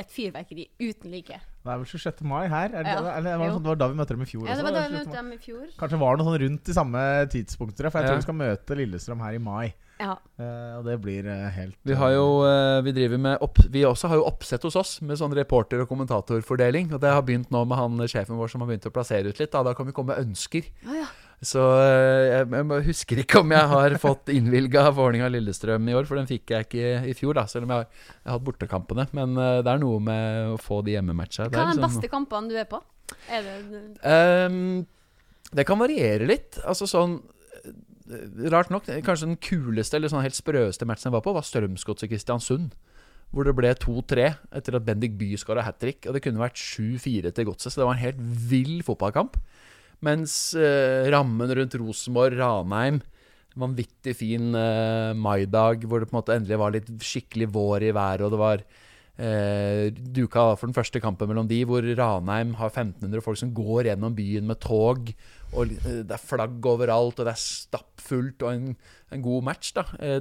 et fyrverkeri uten like. Det er vel 26. mai her? Er det, Ja. eller var det, sånn, det var da vi møtte dem i fjor Ja, det var da vi møtte dem i fjor. Kanskje var det noe sånn rundt de samme tidspunkter, for jeg Ja. tror vi skal møte Lillestrøm her i mai. Ja. Uh, og det blir eh, helt Vi har jo uh, Vi driver med opp, Vi også har jo oppsett hos oss med sånn reporter- og kommentatorfordeling. Og det har begynt nå med han sjefen vår som har begynt å plassere ut litt. Da, da kan vi komme med ønsker. Å ja. Så eh, jeg, jeg husker ikke om jeg har fått innvilga Vålerenga-Lillestrøm i år, for den fikk jeg ikke i fjor, da, selv om jeg har, jeg har hatt bortekampene. Men eh, det er noe med å få de hjemmematcha. Hva er den beste kampene du er på? Er det um, det kan variere litt. Altså sånn eh, Rart nok, kanskje den kuleste eller sånn helt sprøeste matchen jeg var på, var Strømsgodset Kristiansund. Hvor det ble 2-3 etter at Bendik Bye skåra hat trick. Og det kunne vært 7-4 til Godset, så det var en helt vill fotballkamp. Mens eh, rammen rundt Rosenborg, Ranheim Vanvittig fin eh, maidag hvor det på en måte endelig var litt skikkelig vår i været, og det var eh, duka for den første kampen mellom de, hvor Ranheim har 1500 folk som går gjennom byen med tog, og eh, det er flagg overalt, og det er stappfullt, og en, en god match, da. Eh,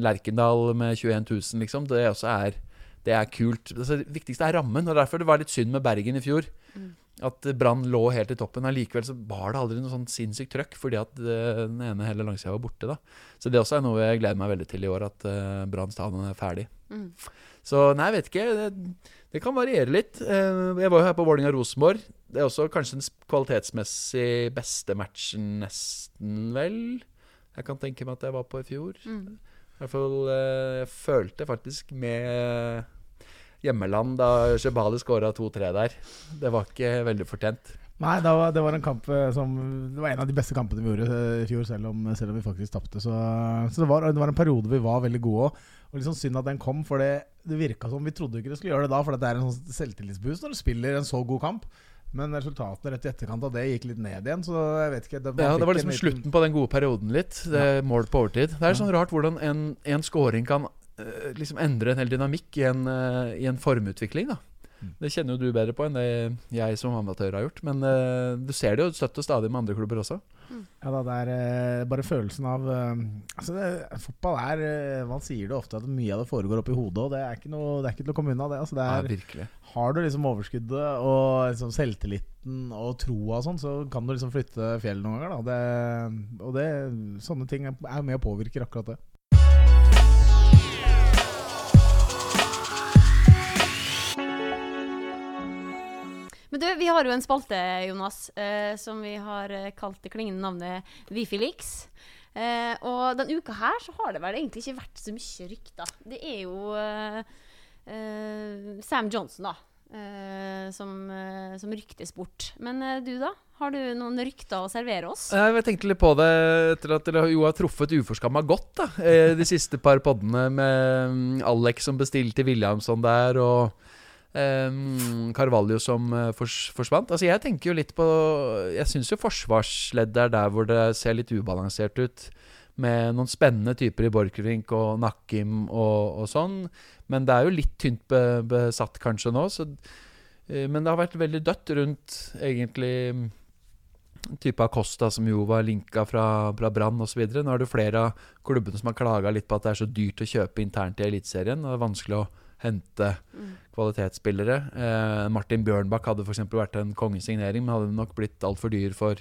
Lerkendal med 21 000, liksom. Det også er det er kult. Altså, det viktigste er rammen, og derfor det var litt synd med Bergen i fjor. At Brann lå helt i toppen. Allikevel så var det aldri noe sånn sinnssykt trøkk, fordi at eh, den ene hele langsida var borte. da Så det også er noe jeg gleder meg veldig til i år, at Brann stadion er ferdig. Mm. Så nei, jeg vet ikke. Det, det kan variere litt. Eh, jeg var jo her på Vålerenga-Rosenborg. Det er også kanskje den kvalitetsmessig beste matchen, nesten, vel. Jeg kan tenke meg at jeg var på i fjor. Mm. I hvert fall eh, Jeg følte faktisk med hjemmeland da Shebali skåra 2-3 der. Det var ikke veldig fortjent. Nei, det var, det var en kamp eh, som Det var en av de beste kampene vi gjorde eh, i fjor, selv om, selv om vi faktisk tapte. Så, så det, var, det var en periode vi var veldig gode òg. Og liksom synd at den kom, for det, det virka som vi trodde ikke det skulle gjøre det da. For det er en sånn selvtillitsboost når du spiller en så god kamp. Men resultatene rett i etterkant av det gikk litt ned igjen, så jeg vet ikke. Det, Ja, det var liksom liten- slutten på den gode perioden litt. Det Mål på overtid. Det er sånn rart hvordan en, en scoring kan eh, liksom endre en hel dynamikk i en, eh, i en formutvikling. da. Det kjenner jo du bedre på enn det jeg som amatør har gjort. Men uh, du ser det jo støtt og stadig med andre klubber også. Ja da, det er uh, bare følelsen av uh, Altså, det, fotball er Man sier det ofte at mye av det foregår oppi hodet, og det er ikke, noe, det er ikke til å komme unna, det. Altså, det Ja, er, virkelig. har du liksom overskuddet og liksom selvtilliten og troa og sånn, så kan du liksom flytte fjell noen ganger, da. Det, og det, sånne ting er er med og påvirker akkurat det. Men du, vi har jo en spalte, Jonas, eh, som vi har eh, kalt det klingende navnet Wifilix. Eh, og denne uka her så har det vel egentlig ikke vært så mye rykter. Det er jo eh, eh, Sam Johnson, da, eh, som, som ryktes bort. Men du, da? Har du noen rykter å servere oss? Jeg tenkte litt på det etter at dere jo har truffet uforskamma godt da de siste par poddene med mm, Alex som bestilte Williamson der, og eh, Carvalho som eh, fors forsvant. Altså Jeg tenker jo litt på Jeg syns jo forsvarsleddet er der hvor det ser litt ubalansert ut. Med noen spennende typer i Borchgrevink og Nakkim og, og sånn. Men det er jo litt tynt be besatt kanskje nå. Så, eh, men det har vært veldig dødt rundt egentlig type Acosta som jo var linka fra, fra Brann osv. Nå er det flere av klubbene som har klaga litt på at det er så dyrt å kjøpe internt i Eliteserien. Det er vanskelig å hente Mm. kvalitetsspillere. Eh, Martin Bjørnbakk hadde f.eks. vært en kongesignering, men hadde nok blitt altfor dyr for,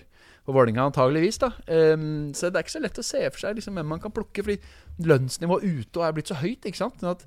for Vålerenga, antageligvis. da Eh, Så det er ikke så lett å se for seg liksom, hvem man kan plukke, fordi lønnsnivået ute er blitt så høyt. ikke sant? Sånn at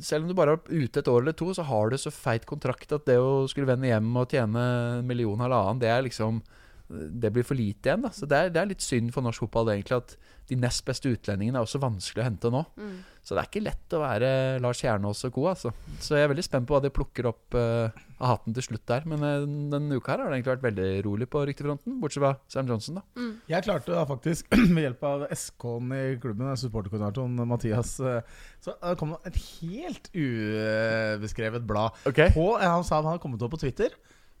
selv om du bare er ute et år eller to, så har du så feit kontrakt at det å skulle vende hjem og tjene en million halvannen, det er liksom Det blir for lite igjen. da Så det er, det er litt synd for norsk fotball egentlig at de nest beste utlendingene er også vanskelig å hente nå. Mm. Så det er ikke lett å være Lars Kjernås og co. Altså. Så jeg er veldig spent på hva de plukker opp uh, av hatten til slutt der. Men uh, denne uka her har det egentlig vært veldig rolig på ryktefronten, bortsett fra Sam Johnson, da. Mm. Jeg klarte da faktisk, *clears throat* med hjelp av SK-en i klubben, supporterkoordinatoren Mathias, uh, så eh, kom det et helt ubeskrevet blad på eh, Han sa han hadde kommet opp på Twitter.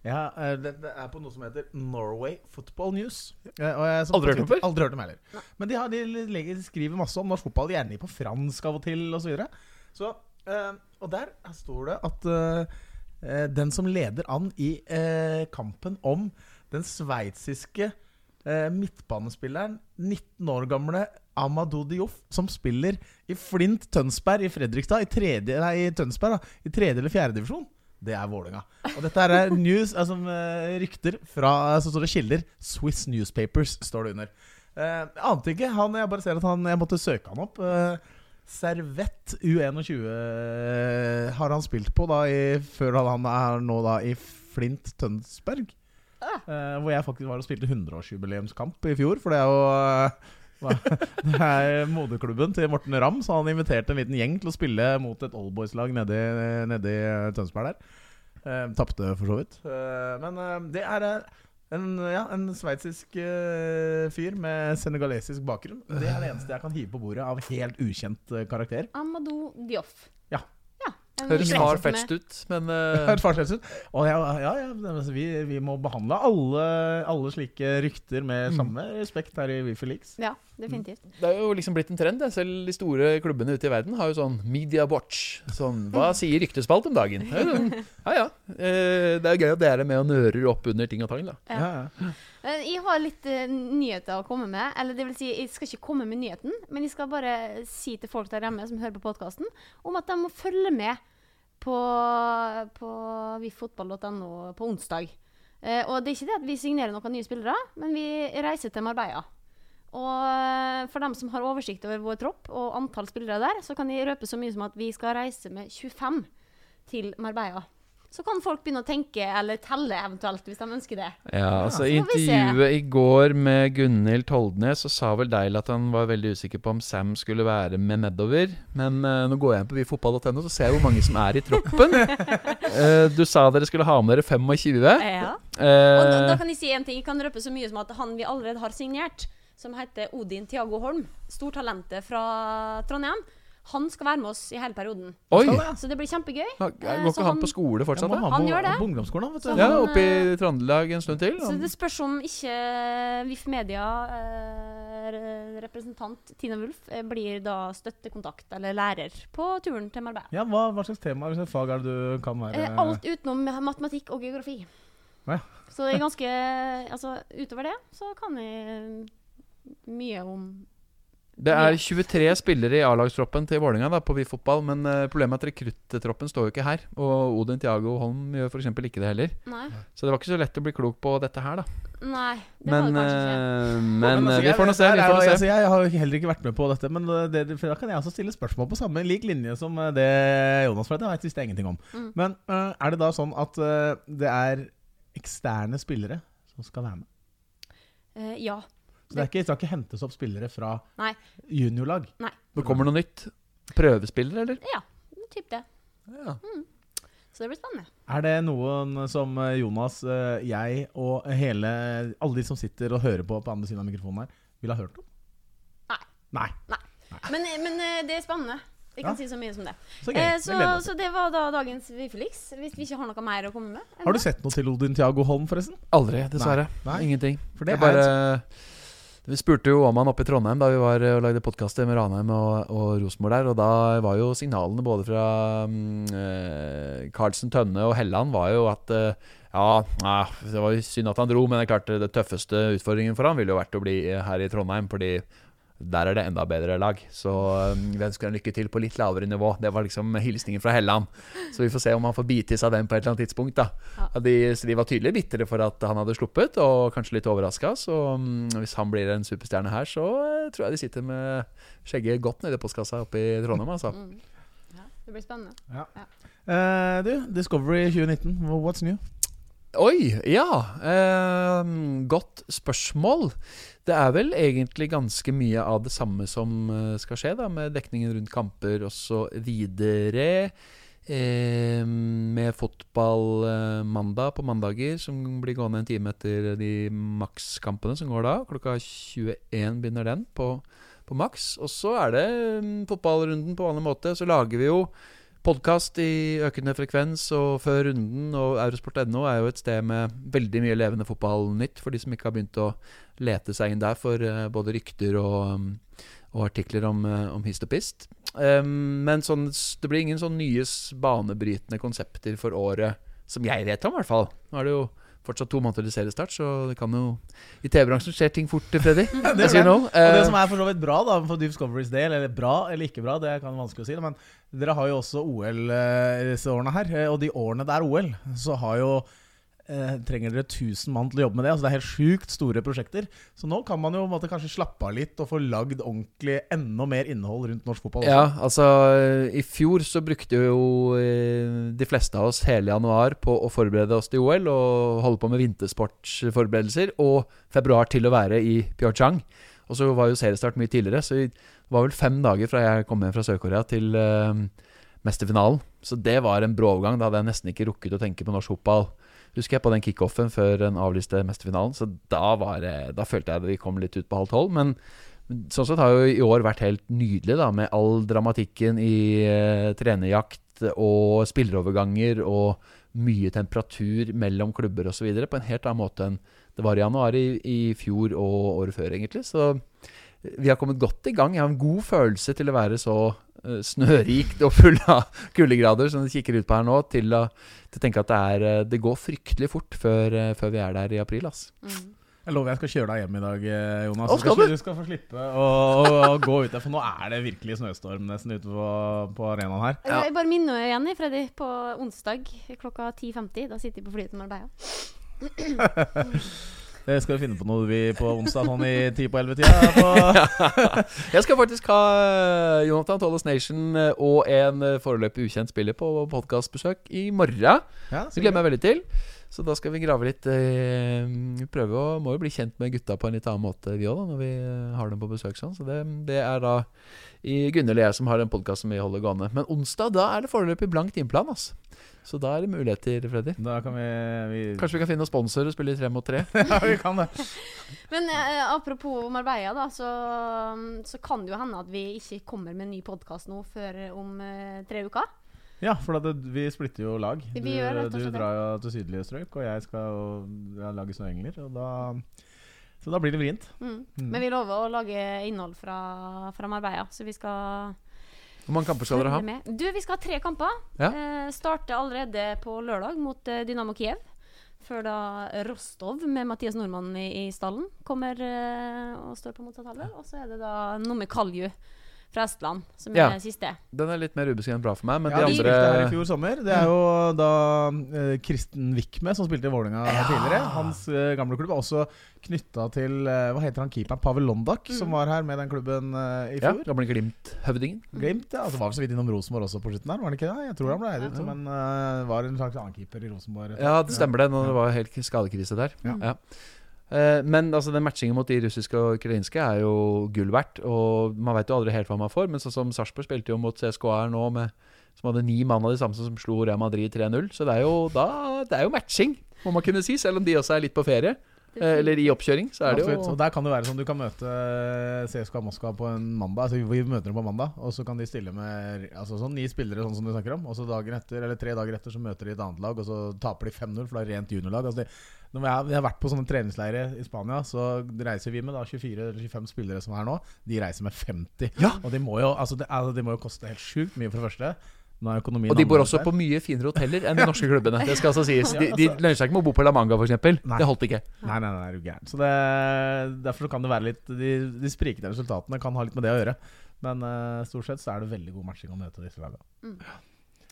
Ja, eh, det, det er på noe som heter Norway Football News. Eh, og jeg, Aldri på hørt om før? Aldri hørt om heller. Men de, har, de, legger, skriver masse om norsk fotball, gjerne på fransk av og til osv. Så, videre. så eh, Og der står det at eh, eh, den som leder an i eh, kampen om den sveitsiske eh, midtbanespilleren, 19 år gamle Amadou Dioff, som spiller i Flint Tønsberg i Fredrikstad, i tredje, nei, i Tønsberg da, i tredje eller fjerde divisjon. Det er Vålerenga. Og dette er news, altså eh, rykter fra Så står det kilder. Swiss Newspapers står det under. Eh, jeg ante ikke. Han, jeg bare ser at han Jeg måtte søke han opp. Eh, Servett U21 eh, har han spilt på da i, før han er nå da i Flint Tønsberg. Ah. Eh, hvor jeg faktisk var og spilte 100-årsjubileumskamp i fjor. For det er jo eh, *laughs* Det er moderklubben til Morten Ramm, så han inviterte en liten gjeng til å spille mot et Oldboys-lag nede, nede i Tønsberg der. Eh, Tapte, for så vidt. Eh, men eh, det er eh, en, ja, en sveitsisk eh, fyr med senegalesisk bakgrunn. Det er det eneste jeg kan hive på bordet av helt ukjent eh, karakter. Amadou Dioff. Ja. ja Høres far-fetched ut, men *laughs* eh, Et ut. Og ja, ja, ja, vi, vi må behandle alle, alle slike rykter med samme respekt her i Wifi Leaks. Ja, definitivt. det er jo liksom blitt en trend. det. Selv de store klubbene ute i verden har jo sånn Media Watch. Sånn, Hva sier ryktespalt om dagen? Jo Ja ja. Eh, Det er gøy at dere er med og nører opp under ting og tang. da Ja. Ja, ja. Eh, Jeg har litt eh, nyheter å komme med. Eller det vil si, jeg skal ikke komme med nyheten, men jeg skal bare si til folk der hjemme som hører på podkasten, om at de må følge med på, på vifotball.no på onsdag. Eh, og det er ikke det at vi signerer noen nye spillere, men vi reiser til Marbella. Og eh, for dem som har oversikt over vår tropp og antall spillere der, så kan jeg røpe så mye som at vi skal reise med 25 til Marbella. Så kan folk begynne å tenke eller telle eventuelt, hvis de ønsker det. Ja, altså I intervjuet i går med Gunhild Toldnes så sa vel Deil at han var veldig usikker på om Sam skulle være med nedover. Men uh, nå går jeg inn på vifotball.no, så ser jeg hvor mange som er i troppen. uh, *laughs* du sa dere skulle ha med dere 25. Ja. Og da, da kan jeg si en ting. Jeg kan røpe så mye som at han vi allerede har signert, som heter Odin Tiago Holm, stortalentet fra Trondheim, han skal være med oss i hele perioden. oi! Så det blir kjempegøy. Eh, Går ikke han han- på skole fortsatt? Ja, han, Han gjør det. på ungdomsskolen, vet du. Han, Ja, oppe i eh, Trøndelag en stund til. Så det spørs om ikke VIF Media, eh, re- representant Tina Wulf, eh, blir da støttekontakt eller lærer på turen til Marbella. Ja, hva, hva slags tema hvilket fag er det du kan være Eh, alt utenom matematikk og geografi. Ja. Så det er ganske Altså, utover det så kan jeg mye om Det er 23 spillere i A-lagstroppen til Vålerenga da, på VIF fotball, men eh, problemet er at rekruttroppen står jo ikke her. Og Odin Tiago Holm gjør f.eks. ikke det heller. Nei. Så det var ikke så lett å bli klok på dette her, da. Nei, det Men, var det kanskje ikke. eh, men altså, eh, vi får nå se. Vi får nå altså, se. Jeg har jo heller ikke vært med på dette, men det, for da kan jeg også stille spørsmål på samme lik linje som det Jonas fra. det visste jeg ingenting om. Mm. Men er det da sånn at det er eksterne spillere som skal være med? Eh, ja. Så det, er ikke, det skal ikke hentes opp spillere fra Nei. juniorlag? Det kommer noe nytt. Prøvespiller, eller? Ja, typ det. Ja. Så det blir spennende. Er det noen som eh, Jonas, eh, jeg og hele alle de som sitter og hører på på andre siden av mikrofonen her, ville ha hørt om? Nei. Nei. Men, men eh, det er spennende. Jeg kan Ja. si så mye som det. Så. Eh, Det så, så det var da dagens Wifelix. Hvis vi ikke har noe mer å komme med. Har du sett noe til Odin Tiago Holm, forresten? Aldri, dessverre. Nei. Ingenting. For det Jeg bare, er vi spurte jo om han oppe i Trondheim da vi var eh, og lagde podkaster med Ranheim og, og Rosenborg der. Og da var jo signalene både fra mm, eh, Carlsen Tønne og Helland var jo at eh, ja, det var jo synd at han dro, men det er klart det tøffeste utfordringen for han ville jo vært å bli eh, her i Trondheim. Fordi der er det enda bedre lag. Så eh, vi ønsker han lykke til på litt lavere nivå. Det var liksom hilsningen fra Helland. Så vi får se om han får bite i seg den på et eller annet tidspunkt. da Ja. ja, de, så de var tydelig bitre for at han hadde sluppet, og kanskje litt overraska. Så mm, hvis han blir en superstjerne her, så eh, tror jeg de sitter med skjegget godt nedi postkassa oppe i Trondheim. Altså. Mm. Ja, det blir spennende. Eh, du, Discovery 2019, what's new? Oi, ja. Uh, godt spørsmål. Det er vel egentlig ganske mye av det samme som eh, skal skje, da, med dekningen rundt kamper osv. Eh, med fotball eh, mandag på mandager, som blir gående en time etter de makskampene som går da. Klokka 21 begynner den på, på maks. Og så er det mm, fotballrunden på vanlig måte. Så lager vi jo podkast i økende frekvens og før runden. Og Eurosport.no er jo et sted med veldig mye levende fotballnytt for de som ikke har begynt å lete seg inn der for eh, både rykter og, um, og artikler om, eh, om hist og pist. Um, men sånn, det blir ingen sånn nye banebrytende konsepter for året, som jeg vet om, i hvert fall. Nå er det jo fortsatt to måneder til seriestart, så det kan jo I TV-bransjen skjer ting fort, Freddy. *laughs* det you know. Og det Eh, som er for så vidt bra da for Discoverys del, eller bra eller ikke bra, det kan vanskelig å si, men dere har jo også OL eh, disse årene her. eh, Og de årene det er OL, så har jo eh, trenger dere 1000 mann til å jobbe med det. Altså Det er helt sjukt store prosjekter. Så nå kan man jo måtte, kanskje slappe av litt og få lagd ordentlig enda mer innhold rundt norsk fotball. også. Ja, altså I fjor så brukte jo eh, de fleste av oss hele januar på å forberede oss til OL og holde på med vintersportsforberedelser, og februar til å være i Pyeongchang. Og så var jo seriestart mye tidligere, så det var vel fem dager fra jeg kom hjem fra Sør-Korea til eh, mesterfinalen. Så det var en brå overgang. Da hadde jeg nesten ikke rukket å tenke på norsk fotball. Husker jeg på den kickoffen før den avlyste mesterfinalen, så da, var da følte jeg det vi kom litt ut på halv tolv. Men sånn sett har jo i år vært helt nydelig, da, med all dramatikken i eh, trenerjakt og spilleroverganger og mye temperatur mellom klubber osv. på en helt annen måte enn det var i januar i, i fjor og året før, egentlig. Så vi har kommet godt i gang. Jeg har en god følelse til å være så eh, snørikt og full av kuldegrader som det kikker ut på her nå, til å, til å tenke at det, er, eh, det går fryktelig fort før, eh, før vi er der i april. ass. Mm. Jeg lover jeg skal kjøre deg hjem i dag, Jonas. Å, skal du? du? skal få slippe å, å, å gå ut der, for nå er det virkelig snøstorm nesten ute på, på arenaen her. Ja. Jeg bare minner igjen, Freddy, på onsdag klokka 10.50. Da sitter jeg på flyet med deg *laughs* *clears throat* Skal vi finne på noe vi på onsdag sånn i 10 på 11-tida? på- *laughs* Jeg skal faktisk ha eh, Jonathan Tolles Nation eh, og en eh, foreløpig ukjent spiller på podkastbesøk i morgen. Ja, Det gleder jeg meg veldig til. Så da skal vi grave litt eh, Prøve å Må jo bli kjent med gutta på en litt annen måte, vi òg, når vi eh, har dem på besøk sånn. Så det, det er da i Gunhild og jeg som har en podkast som vi holder gående. Men onsdag, da er det foreløpig blank innplan. altså. Så da er det muligheter, Freddy. Da kan vi, vi Kanskje vi kan finne noen sponsorer og spille i tre mot tre? *laughs* Ja, vi kan det. Men eh, apropos Marbella, da, så, så kan det jo hende at vi ikke kommer med en ny podkast nå før om eh, tre uker. Ja, for at det, vi splitter jo lag. Du, gjør rett og du drar jo til sydlige strøk, og jeg skal ja, lage snøengler. Og da, så da blir det vrient. Mm. Mm. Men vi lover å lage innhold fra, fra Marbella, så vi skal Hvor mange kamper skal dere ha? med. Du, vi skal ha tre kamper. Ja. Eh, starte allerede på lørdag mot eh, Dynamo Kiev. Før da Rostov med Mathias Nordmann i, i stallen kommer eh, og står på motsatt halvdel. Og så er det da noe med Kalju fra Estland, som er Ja. det siste. Den er litt mer ubeskrevet bra for meg, men Ja, de Ja, andre spilte her i fjor sommer. Det er jo da eh, Kristen Wickme, som spilte i Vålerenga tidligere. Hans eh, gamle klubb er også knytta til eh, Hva heter han keeperen? Pavel Londak, som var her med den klubben i i Ja, gamle Glimt-høvdingen. Glimt, ja. Altså var vel så vidt innom Rosenborg også på slutten der, var han ikke det? Jeg tror han ble eid ut som en eh, Var en slags annen keeper i Rosenborg. Ja, det stemmer det, når det var helt skadekrise der. Ja. Eh, men altså, den matchingen mot de russiske og ukrainske er jo gull verdt. Og man veit jo aldri helt hva man får. Men sånn som Sarpsborg spilte jo mot CSKA her nå, med, som hadde ni mann av de samme som slo Real Madrid 3-0. Så det er, jo, da, det er jo matching, må man kunne si, selv om de også er litt på ferie. Eh, eller i oppkjøring, så er det Absolutt. jo Og der kan det være sånn du kan møte CSKA Moskva på en mandag. Altså Vi møter dem på mandag, og så kan de stille med altså sånn ni spillere, sånn som du snakker om. Og så dagen etter, eller tre dager etter så møter de et annet lag, og så taper de 5-0, for det er rent juniorlag. Altså det, når vi har, vi har vært på sånne treningsleirer i Spania, så reiser vi med da 24 eller 25 spillere som er her nå. De reiser med 50. Ja. Og de må jo, altså de, altså de må jo koste helt sjukt mye, for det første. Er Og de bor også der. på mye finere hoteller enn de norske klubbene. Det skal altså sies. De, de lønner seg ikke med å bo på La Manga, f.eks. Det holdt ikke. Nei, nei, nei, er du gæren. Så det, derfor kan det være litt De, de sprikende resultatene kan ha litt med det å gjøre. Men uh, stort sett så er det veldig god matching å møte disse lagene.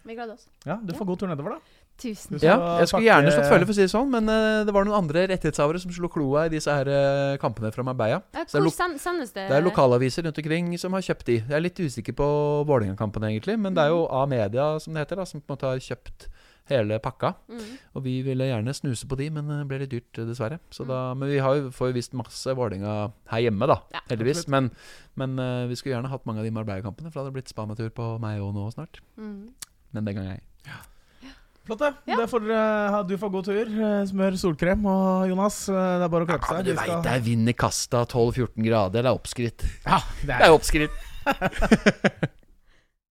Vi gleder oss. Ja, du får god tur nedover, da. Tusen takk. Ja, jeg skulle gjerne slått følge, for å si det sånn, men uh, det var noen andre rettighetshavere som slo kloa i disse her uh, kampene fra Marbella. Ja, er hvor sendes det? Det er lokalaviser rundt omkring som har kjøpt de. Jeg er litt usikker på Vålerenga-kampene, egentlig, men det er jo A-media, som det heter, da, som på en måte har kjøpt hele pakka. Mm. Og vi ville gjerne snuse på de, men det ble litt dyrt, eh, dessverre. Så Mm. da, men vi har jo, får jo visst masse Vålerenga her hjemme, da. Ja, heldigvis. absolutt. Men, men uh, vi skulle gjerne hatt mange av de Marbella-kampene, for det hadde blitt Spania-tur på meg òg nå snart. Mm. Men den gang ei. Flott, det. Ja. det får uh. Du får god tur. Eh, Smør solkrem. Og Jonas, eh, det er bare å klappe Ja, seg. men du veit det er vind i kasta, 12-14 grader. Det er oppskrytt. Ja, det Det er er oppskrytt. *laughs*